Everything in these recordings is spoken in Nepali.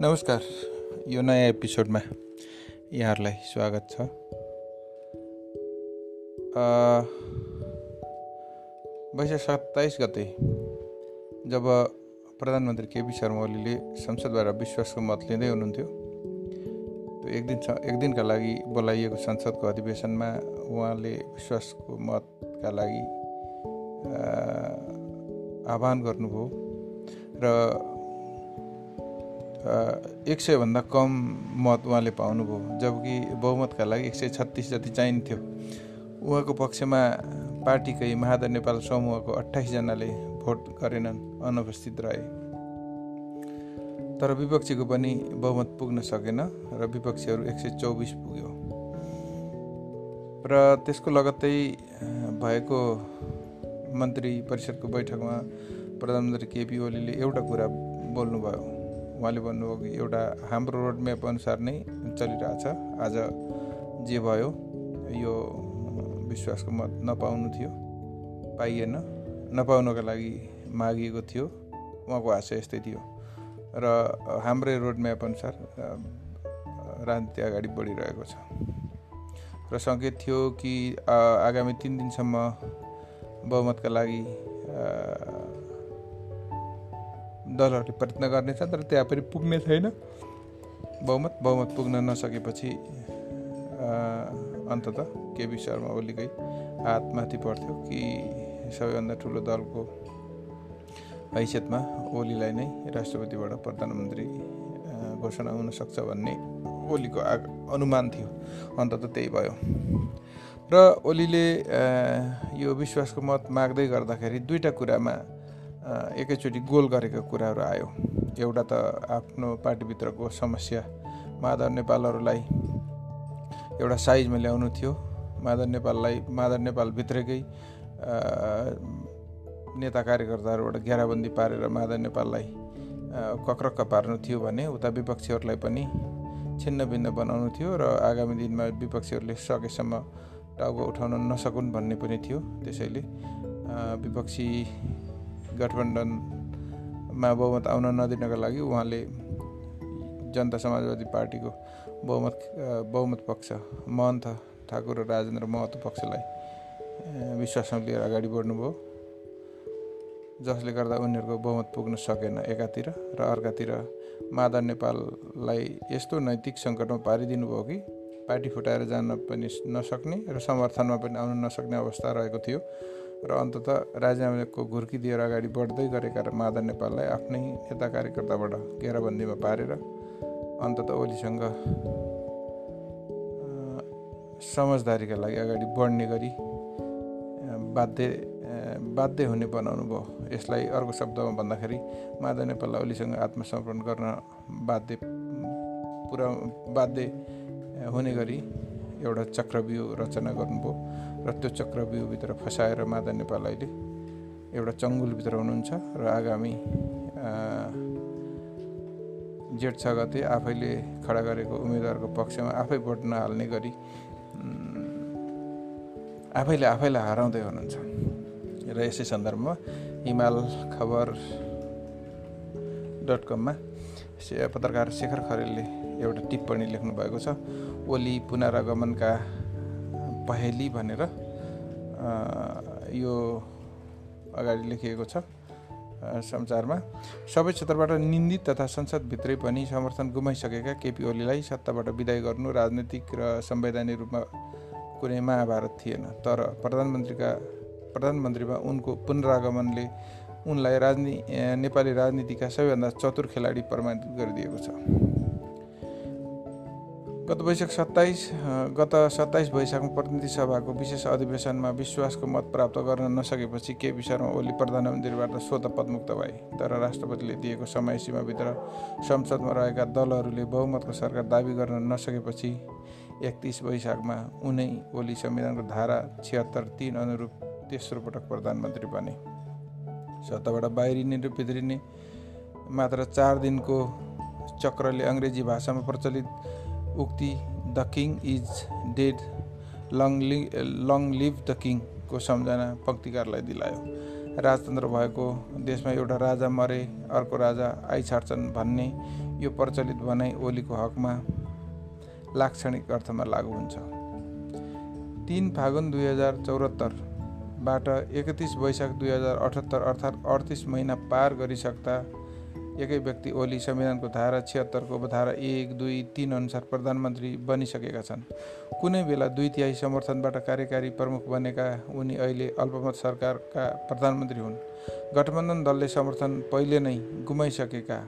नमस्कार। यो नयाँ एपिसोडमा यहाँहरूलाई स्वागत छ। वैशाख सत्ताइस गते जब प्रधानमन्त्री केपी शर्मा ओलीले संसदबाट विश्वासको मत लिँदै हुनुहुन्थ्यो त्यो एक दिन एक दिनका लागि बोलाइएको संसदको अधिवेशनमा उहाँले विश्वासको मतका लागि आह्वान गर्नुभयो। र एक सयभन्दा कम मत उहाँले पाउनुभयो जबकि बहुमतका लागि एक सय छत्तिस जति चाहिन्थ्यो। उहाँको पक्षमा पार्टीकै महादर नेपाल समूहको अठाइसजनाले भोट गरेनन् अनुपस्थित रहे। तर विपक्षीको पनि बहुमत पुग्न सकेन र विपक्षीहरू एक सय चौबिस पुग्यो। र त्यसको लगत्तै भएको मन्त्री परिषदको बैठकमा प्रधानमन्त्री केपी ओलीले एउटा कुरा बोल्नुभयो। उहाँले भन्नुभयो कि एउटा हाम्रो रोडम्याप अनुसार नै चलिरहेछ। आज जे भयो यो विश्वासको मत नपाउनु थियो पाइएन। नपाउनको लागि मागिएको थियो। उहाँको आशय यस्तै थियो। र हाम्रै रोडम्याप अनुसार राजनीति अगाडि बढिरहेको छ। र सङ्केत थियो कि आगामी तिन दिनसम्म बहुमतका लागि दलहरूले प्रयत्न गर्नेछ तर त्यहाँ पनि पुग्ने छैन। बहुमत बहुमत पुग्न नसकेपछि अन्तत केपी शर्मा ओलीकै हातमाथि पर्थ्यो कि सबैभन्दा ठुलो दलको हैसियतमा ओलीलाई नै राष्ट्रपतिबाट प्रधानमन्त्री घोषणा हुनसक्छ भन्ने ओलीको आ अनुमान थियो। अन्तत त्यही भयो। र ओलीले यो विश्वासको मत माग्दै गर्दाखेरि दुईवटा कुरामा एकैचोटि गोल गरेको कुराहरू आयो। एउटा त आफ्नो पार्टीभित्रको समस्या। माधव नेपालहरूलाई एउटा साइजमा ल्याउनु थियो। माधव नेपाललाई माधव नेपालभित्रकै नेता कार्यकर्ताहरूबाट घेराबन्दी पारेर माधव नेपाललाई कक्रक्क पार्नु थियो भने उता विपक्षीहरूलाई पनि छिन्न भिन्न बनाउनु थियो र आगामी दिनमा विपक्षीहरूले सकेसम्म टाउको उठाउन नसकुन् भन्ने पनि थियो त्यसैले। विपक्षी गठबन्धनमा बहुमत आउन नदिनको लागि उहाँले जनता समाजवादी पार्टीको बहुमत बहुमत पक्ष महन्त ठाकुर र राजेन्द्र महतो पक्षलाई विश्वासमा लिएर अगाडि बढ्नुभयो। जसले गर्दा उनीहरूको बहुमत पुग्न सकेन एकातिर र अर्कातिर। माधव नेपाललाई यस्तो नैतिक सङ्कटमा पारिदिनु भयो कि पार्टी फुटाएर जान पनि नसक्ने र समर्थनमा पनि आउन नसक्ने अवस्था रहेको थियो। र अन्तत राजीनामाको घुर्की दिएर अगाडि बढ्दै गरेका माधव नेपाललाई आफ्नै नेता कार्यकर्ताबाट घेराबन्दीमा पारेर अन्तत ओलीसँग समझदारीका लागि अगाडि बढ्ने गरी बाध्य बाध्य हुने बनाउनु भयो। यसलाई अर्को शब्दमा भन्दाखेरि माधव नेपाललाई ओलीसँग आत्मसमर्पण गर्न बाध्य पुरा बाध्य हुने गरी एउटा चक्रव्यूह रचना गर्नुभयो र त्यो चक्रव्यूहभित्र फसाएर माधव नेपाल अहिले एउटा चङ्गुलभित्र हुनुहुन्छ र आगामी जेठ छ गते आफैले खडा गरेको उम्मेदवारको पक्षमा आफै भोट नहाल्ने गरी आफैले आफैलाई हराउँदै हुनुहुन्छ। र यसै सन्दर्भमा हिमाल खबर डट कममा पत्रकार शेखर खरेलले एउटा टिप्पणी लेख्नु भएको छ ओली पुनरागमनका पहेली भनेर यो अगाडि लेखिएको छ समाचारमा सबै क्षेत्रबाट निन्दित तथा संसदभित्रै पनि समर्थन गुमाइसकेका केपी ओलीलाई सत्ताबाट विदाय गर्नु राजनैतिक र संवैधानिक रूपमा कुनै महाभारत थिएन। तर प्रधानमन्त्रीका प्रधानमन्त्रीमा उनको पुनरागमनले उनलाई राजनी नेपाली राजनीतिका सबैभन्दा चतुर खेलाडी प्रमाणित गरिदिएको छ। गत वैशाख सत्ताइस गत सत्ताइस वैशाखमा प्रतिनिधि सभाको विशेष अधिवेशनमा विश्वासको मत प्राप्त गर्न नसकेपछि केपी शर्मा ओली प्रधानमन्त्रीबाट स्वत पदमुक्त भए। तर राष्ट्रपतिले दिएको समय सीमाभित्र संसदमा रहेका दलहरूले बहुमतको सरकार दावी गर्न नसकेपछि एकतिस वैशाखमा उनै ओली संविधानको धारा छिहत्तर तिन अनुरूप तेस्रो पटक प्रधानमन्त्री बने। सत्ताबाट बाहिरिने र भित्रिने मात्र चार दिनको चक्रले अङ्ग्रेजी भाषामा प्रचलित उक्ति the king is dead long live long live the किङको सम्झना पङ्क्तिकारलाई दिलायो। राजतन्त्र भएको देशमा एउटा राजा मरे अर्को राजा आइछाड्छन् भन्ने यो प्रचलित भनाइ ओलीको हकमा लाक्षणिक अर्थमा लागू हुन्छ। तिन फागुन दुई हजार चौरात्तरबाट एकतिस वैशाख दुई हजार अठहत्तर अर्थात् अडतिस महिना पार गरिसक्दा एकै व्यक्ति ओली संविधानको धारा छिहत्तरको उपधारा एक दुई तिन अनुसार प्रधानमन्त्री बनिसकेका छन्। कुनै बेला दुई तिहाई समर्थनबाट कार्यकारी प्रमुख बनेका उनी अहिले अल्पमत सरकारका प्रधानमन्त्री हुन्। गठबन्धन दलले समर्थन पहिले नै गुमाइसकेका।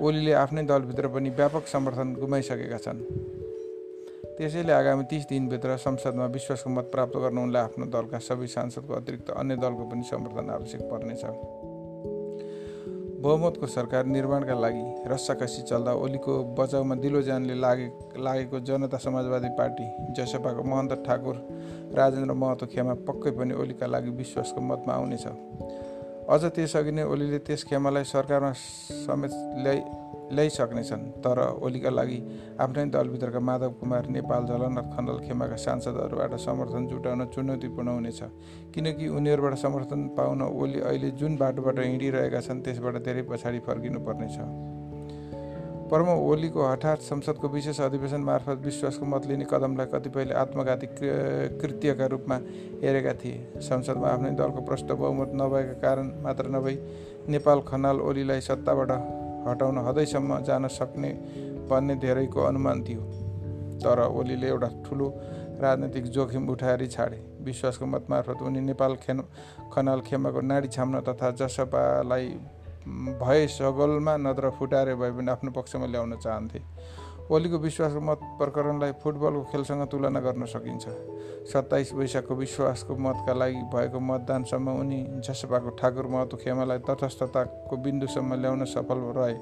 ओलीले आफ्नै दलभित्र पनि व्यापक समर्थन गुमाइसकेका छन्। त्यसैले आगामी तिस दिनभित्र संसदमा विश्वासको मत प्राप्त गर्न उनलाई आफ्नो दलका सबै सांसदको अतिरिक्त अन्य दलको पनि समर्थन आवश्यक पर्नेछ। बहुमतको सरकार निर्माणका लागि रस्साकसी चल्दा ओलीको बचाउमा दिलो जानले लागे लागेको जनता समाजवादी पार्टी जसपाको महन्त ठाकुर राजेन्द्र महतो खेमा पक्कै पनि ओलीका लागि विश्वासको मतमा आउनेछ। अझ त्यसअघि नै ओलीले त्यस खेमालाई सरकारमा समेत ल्याइ ल्याइसक्नेछन् तर ओलीका लागि आफ्नै दलभित्रका माधव कुमार नेपाल झलनाथ खण्डल खेमाका सांसदहरूबाट समर्थन जुटाउन चुनौतीपूर्ण हुनेछ किनकि उनीहरूबाट समर्थन पाउन ओली अहिले जुन बाटोबाट हिँडिरहेका छन् त्यसबाट धेरै पछाडि फर्किनुपर्नेछ परम ओलीको हठात संसदको विशेष अधिवेशन मार्फत विश्वासको मत लिने कदमलाई कतिपयले आत्मघाती कृत्यका रूपमा हेरेका थिए। संसदमा आफ्नै दलको प्रष्ट बहुमत नभएका कारण मात्र नभई नेपाल खनाल ओलीलाई सत्ताबाट हटाउन हदैसम्म जान सक्ने भन्ने धेरैको अनुमान थियो। तर ओलीले एउटा ठुलो राजनैतिक जोखिम उठाएरै छाडे। विश्वासको मत मार्फत उनी नेपाल खेन खनाल खेमाको नाडी छाम्न तथा जसपालाई भए सगोलमा नत्र फुटारे भए पनि आफ्नो पक्षमा ल्याउन चाहन्थे। ओलीको विश्वासको मत प्रकरणलाई फुटबलको खेलसँग तुलना गर्न सकिन्छ। सत्ताइस वैशाखको विश्वासको मतका लागि भएको मतदानसम्म उनी जसपाको ठाकुर महतो खेमालाई तटस्थताको बिन्दुसम्म ल्याउन सफल रहे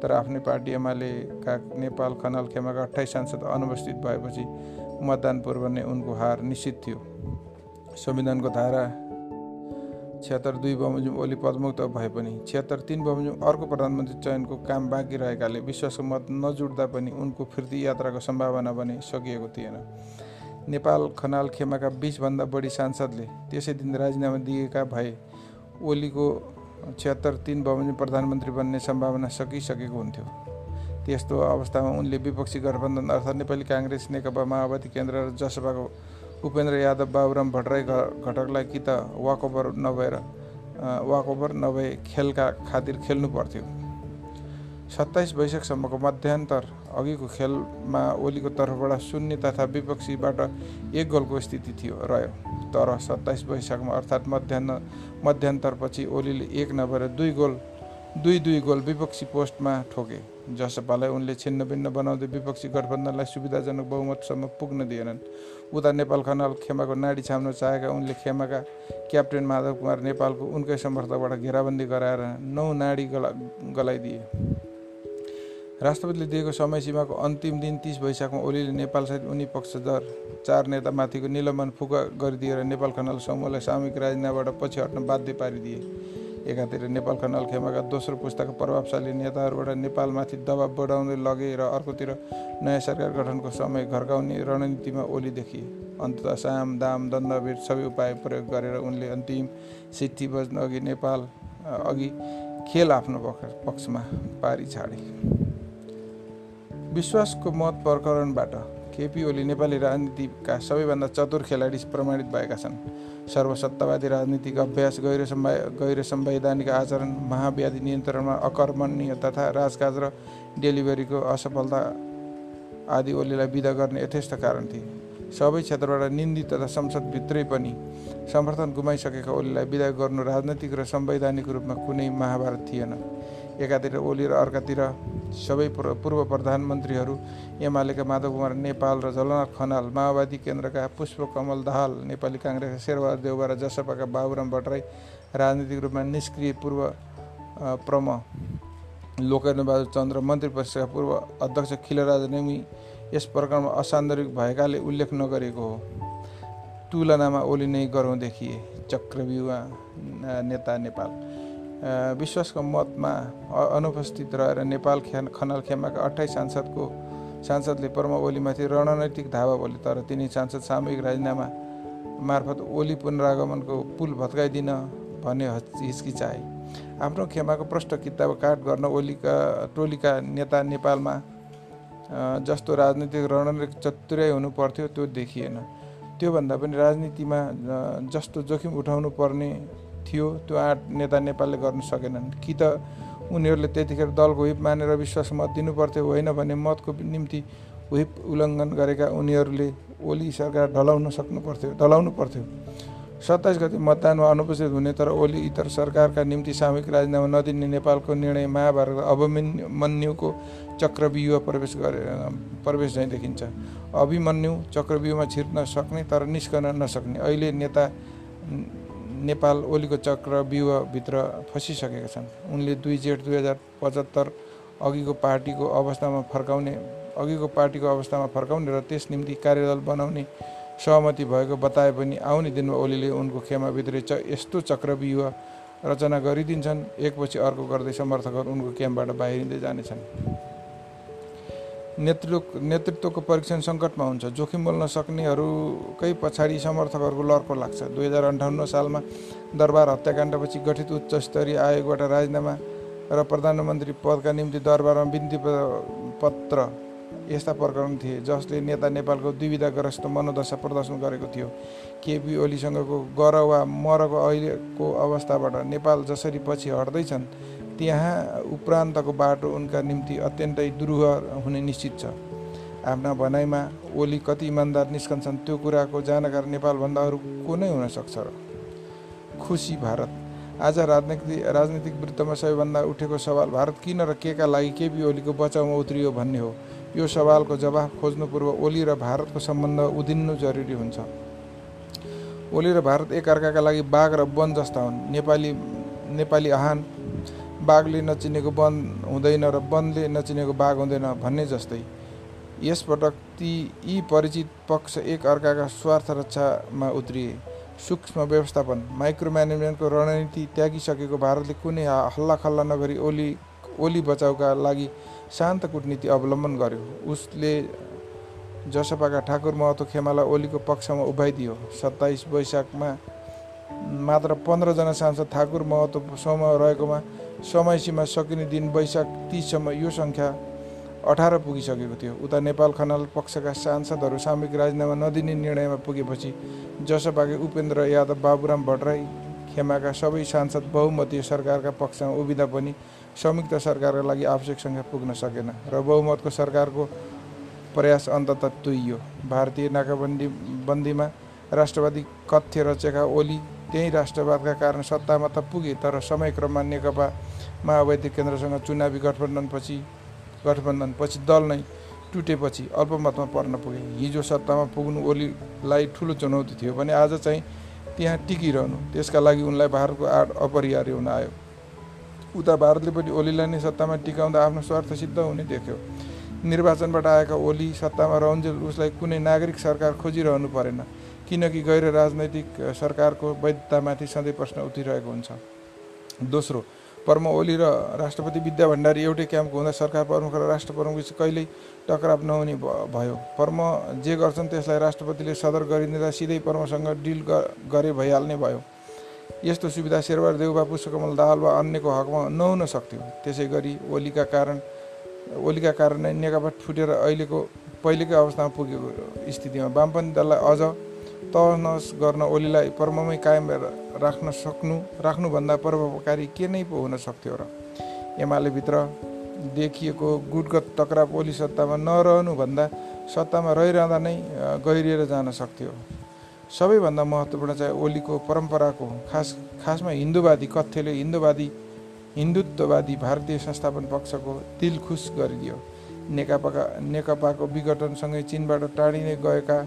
तर आफ्नै पार्टी एमालेका नेपाल खनाल खेमाका अठाइस सांसद अनुपस्थित भएपछि मतदान पूर्व नै उनको हार निश्चित थियो। संविधानको धारा छिहत्तर दुई बमोजिम ओली पदमुक्त भए पनि छिहत्तर तिन बमोजिम अर्को प्रधानमन्त्री चयनको काम बाँकी रहेकाले विश्वासको मत नजुट्दा पनि उनको फिर्ती यात्राको सम्भावना पनि सकिएको थिएन। नेपाल खनाल खेमाका बिसभन्दा बढी सांसदले त्यसै दिन राजीनामा दिएका भए ओलीको छिहत्तर तिन बमोजिम प्रधानमन्त्री बन्ने सम्भावना सकिसकेको हुन्थ्यो। त्यस्तो अवस्थामा उनले विपक्षी गठबन्धन अर्थात् नेपाली काङ्ग्रेस नेकपा माओवादी केन्द्र र जसपाको उपेन्द्र यादव बाबुराम भट्टराई घटकलाई कि त वाकओभर नभएर वाकओभर नभए खेलका खातिर खेल्नु पर्थ्यो सत्ताइस वैशाखसम्मको मध्यान्तर अघिको खेलमा ओलीको तर्फबाट शून्य तथा विपक्षीबाट एक गोलको स्थिति थियो रह्यो तर सत्ताइस वैशाखमा अर्थात् मध्याह मध्यान्तरपछि ओलीले एक नभएर दुई गोल दुई दुई गोल विपक्षी पोस्टमा ठोके। जसपालाई उनले छिन्न भिन्न बनाउँदै विपक्षी गठबन्धनलाई सुविधाजनक बहुमतसम्म पुग्न दिएनन्। उता नेपाल खनाल खेमाको नाडी छाम्न चाहेका उनले खेमाका क्याप्टेन माधव कुमार नेपालको उनकै समर्थकबाट घेराबन्दी गराएर नौ नाडी गला गलाइदिए। राष्ट्रपतिले दिएको समय सीमाको अन्तिम दिन तिस वैशाखमा ओलीले नेपालसहित उनी पक्षधर चार नेतामाथिको निलम्बन फुका गरिदिएर नेपाल खनाल समूहलाई सामूहिक राजीनामाबाट पछि हट्न बाध्य पारिदिए। एकातिर नेपाल खनाल खेमाका दोस्रो पुस्ताका प्रभावशाली नेताहरूबाट नेपालमाथि दबाब बढाउँदै लगे र अर्कोतिर नयाँ सरकार गठनको समय घर्काउने रणनीतिमा ओली देखिए। अन्तत साम दाम दण्डभेद सबै उपाय प्रयोग गरेर उनले अन्तिम सिट्ठी बज्न अघि नेपाल अघि खेल आफ्नो पक्षमा पारी छाडे। विश्वासको मत प्रकरणबाट केपी ओली नेपाली राजनीतिका सबैभन्दा चतुर खेलाडी प्रमाणित भएका छन्। सर्वसत्तावादी राजनीतिक अभ्यास गैर गैर संवैधानिक आचरण महाव्याधि नियन्त्रणमा अकर्मणीय तथा राजकाज र डेलिभरीको असफलता आदि ओलीलाई विदा गर्ने यथेष्ट कारण थिए। सबै क्षेत्रबाट निन्दित तथा संसदभित्रै पनि समर्थन गुमाइसकेका ओलीलाई विदा गर्नु राजनैतिक र संवैधानिक रूपमा कुनै महाभारत थिएन। एकातिर ओली र अर्कातिर सबै पूर्व प्रधानमन्त्रीहरू एमालेका माधव कुमार नेपाल र झलनाथ खनाल माओवादी केन्द्रका पुष्पकमल दाहाल नेपाली काङ्ग्रेसका शेरबहादुर देउबा र जसपाका बाबुराम भट्टराई राजनीतिक रूपमा निष्क्रिय पूर्व प्रम लोकेन्द्रबहादुर चन्द्र मन्त्री परिषदका पूर्व अध्यक्ष खिलराज नेमी यस प्रकरणमा असान्दर्भिक भएकाले उल्लेख नगरेको हो। तुलनामा ओली नै गरौँ देखिए चक्रव्यूह नेता नेपाल। विश्वासको मतमा अनुपस्थित रहेर नेपाल खे खनाल खेमाका अठाइस सांसदको सांसदले ओलीमाथि रणनैतिक धावा बोले तर तिनी सांसद सामूहिक राजीनामा मार्फत ओली पुनरागमनको पुल भत्काइदिन भन्ने हिचकिचाए आफ्नो खेमाको प्रष्ट किताब काट गर्न ओलीका टोलीका नेता नेपालमा जस्तो राजनीतिक रणनीतिक चतुर्याइ हुनु पर्थ्यो त्यो देखिएन। त्योभन्दा पनि राजनीतिमा जस्तो जोखिम उठाउनु पर्ने थियो त्यो आँट नेता नेपालले गर्न सकेनन्। कि त उनीहरूले त्यतिखेर दलको हिप मानेर विश्वास मत दिनु पर्थ्यो होइन भने मतको निम्ति हुइप उल्लङ्घन गरेका उनीहरूले ओली सरकार ढलाउन सक्नु पर्थ्यो ढलाउनु पर्थ्यो। सत्ताइस गति मतदानमा अनुपस्थित हुने तर ओली इतर सरकारका निम्ति सामूहिक राजीनामा नदिने नेपालको निर्णय महाभारत अभिमन्युको चक्रव्यूह प्रवेश गरे प्रवेश झैँ देखिन्छ। अभिमन्यु चक्रव्यूहमा छिर्न सक्ने तर निस्कन नसक्ने। अहिले नेता नेपाल ओलीको चक्रव्यूहभित्र फसिसकेका छन्। उनले दुई जेठ दुई हजार पचहत्तर अघिको पार्टीको अवस्थामा फर्काउने अघिको पार्टीको अवस्थामा फर्काउने र त्यस निम्ति कार्यदल बनाउने सहमति भएको बताए पनि आउने दिनमा ओलीले उनको खेमाभित्र च यस्तो चक्रव्यूह रचना गरिदिन्छन्। एकपछि अर्को गर्दै समर्थकहरू उनको क्याम्पबाट बाहिरिँदै जानेछन्। नेतृत्व नेतृत्वको परीक्षण सङ्कटमा हुन्छ। जोखिम बोल्न सक्नेहरूकै पछाडि समर्थकहरूको लर्को लाग्छ। दुई हजार अन्ठाउन्न सालमा दरबार हत्याकाण्डपछि गठित उच्च स्तरीय आयोगबाट राजीनामा र प्रधानमन्त्री पदका निम्ति दरबारमा बिन्ती पत्र यस्ता प्रकरण थिए जसले नेता नेपालको दुविधाग्रस्त मनोदशा प्रदर्शन गरेको थियो। केपी ओलीसँगको गर वा मरको अहिलेको अवस्थाबाट नेपाल जसरी पछि हट्दैछन् त्यहाँ उपरान्तको बाटो उनका निम्ति अत्यन्तै दुरूह हुने निश्चित छ। आफ्ना भनाइमा ओली कति इमान्दार निस्कन्छन् त्यो कुराको जानकार नेपालभन्दा अरू को नै हुनसक्छ र। खुसी भारत। आज राजनीतिक राजनीतिक वृत्तमा सबैभन्दा उठेको सवाल भारत किन र के का लागि केपी ओलीको बचाउमा उत्रियो भन्ने हो? यो सवालको जवाफ खोज्नु पूर्व ओली र भारतको सम्बन्ध उदिन्नु जरुरी हुन्छ। ओली र भारत एकअर्काका लागि बाघ र वन जस्ता हुन्। नेपाली नेपाली आहान बाघले नचिनेको वन हुँदैन र वनले नचिनेको बाघ हुँदैन भन्ने जस्तै। यसपटक ती यी परिचित पक्ष एक अर्काका स्वार्थ रक्षामा उत्रिए। सूक्ष्म व्यवस्थापन माइक्रो म्यानेजमेन्टको रणनीति त्यागिसकेको भारतले कुनै हल्लाखल्ला नगरी ओली ओली बचाउका लागि शान्त कुटनीति अवलम्बन गर्यो। उसले जसपाका ठाकुर महतो खेमालाई ओलीको पक्षमा उभाइदियो सत्ताइस वैशाखमा मात्र पन्ध्रजना सांसद ठाकुर महतो समूह रहेकोमा समय सीमा सकिने दिन वैशाख तिससम्म यो सङ्ख्या अठार पुगिसकेको थियो। उता नेपाल खनाल पक्षका सांसदहरू सामूहिक राजीनामा नदिने निर्णयमा पुगेपछि जसपाकै उपेन्द्र यादव बाबुराम भट्टराई खेमाका सबै सांसद बहुमतीय सरकारका पक्षमा उभिँदा पनि संयुक्त सरकारका लागि आवश्यक सङ्ख्या पुग्न सकेन र बहुमतको सरकारको प्रयास अन्तत तुइयो। भारतीय नाकाबन्दी बन्दीमा राष्ट्रवादी कथ्य रचेका ओली त्यही राष्ट्रवादका कारण सत्तामा त पुगे तर समयक्रममा नेकपा माओवादी केन्द्रसँग चुनावी गठबन्धनपछि गठबन्धनपछि दल नै टुटेपछि अल्पमतमा पर्न पुगे। हिजो सत्तामा पुग्नु ओलीलाई ठुलो चुनौती थियो भने आज चाहिँ त्यहाँ टिकिरहनु। त्यसका लागि उनलाई भारतको आड अपरिहार्य हुन आयो। उता भारतले पनि ओलीलाई नै सत्तामा टिकाउँदा आफ्नो स्वार्थ सिद्ध हुने देख्यो। निर्वाचनबाट आएका ओली सत्तामा रहन्जेल उसलाई कुनै नागरिक सरकार खोजिरहनु परेन। किनकि गैर राजनैतिक सरकारको वैधतामाथि सधैँ प्रश्न उठिरहेको हुन्छ। दोस्रो पर्म ओली र राष्ट्रपति विद्या भण्डारी एउटै क्याम्पको हुँदा सरकार प्रमुख र राष्ट्र प्रमुख कहिल्यै टकराव नहुने भयो। पर्म जे गर्छन् त्यसलाई राष्ट्रपतिले सदर गरिदिँदा सिधै पर्मसँग डिल गरे भइहाल्ने भयो। यस्तो सुविधा शेरबार देउबा पुष्पकमल दाहाल वा अन्यको हकमा नहुन सक्थ्यो। त्यसै गरी ओलीका कारण ओलीका कारण नै नेकपा फुटेर अहिलेको पहिलेकै अवस्थामा पुगेको स्थितिमा वामपन्थी दललाई अझ तहनस गर्न ओलीलाई पर्ममै कायम राख्न सक्नु राख्नुभन्दा प्रभावकारी के नै पो हुन सक्थ्यो र? एमालेभित्र देखिएको गुटगत टक्राव ओली सत्तामा नरहनुभन्दा सत्तामा रहिरहँदा नै गहिरिएर जान सक्थ्यो। सबैभन्दा महत्त्वपूर्ण चाहिँ ओलीको परम्पराको खास खासमा हिन्दूवादी कथ्यले हिन्दूवादी हिन्दुत्ववादी भारतीय संस्थापन पक्षको दिल खुस गरिदियो। नेकपाका नेकपाको विघटनसँगै चिनबाट टाढिने गएका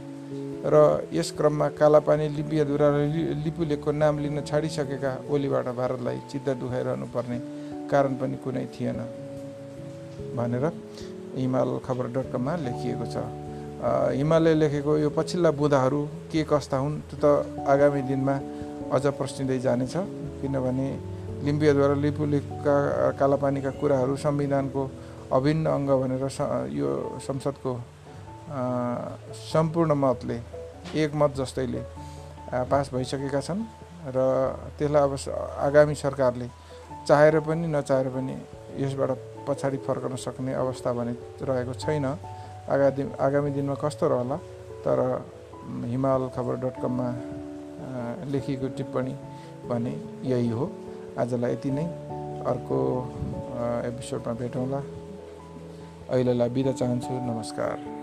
र यस क्रममा कालापानी लिपियाधुरा र लिपुलेखको नाम लिन छाडिसकेका ओलीबाट भारतलाई चित्त दुखाइरहनु पर्ने कारण पनि कुनै थिएन भनेर हिमाल खबर डट कममा लेखिएको छ। हिमालय लेखेको यो पछिल्ला बुँदाहरू के कस्ता हुन् त्यो त आगामी दिनमा अझ प्रश्निँदै जानेछ किनभने लिम्बियाद्वारा लिपुलेखका कालापानीका कुराहरू संविधानको अभिन्न अङ्ग भनेर यो संसदको सम्पूर्ण मतले एक मत जस्तैले पास भइसकेका छन् र त्यसलाई अब आगामी सरकारले चाहेर पनि नचाहेर पनि यसबाट पछाडि फर्कन सक्ने अवस्था भने रहेको छैन। आगामी आगामी दिनमा कस्तो रहला? तर हिमाल खबर डट कममा लेखिएको टिप्पणी भने यही हो। आजलाई यति नै। अर्को एपिसोडमा भेटौँला। अहिलेलाई बिदा चाहन्छु। नमस्कार।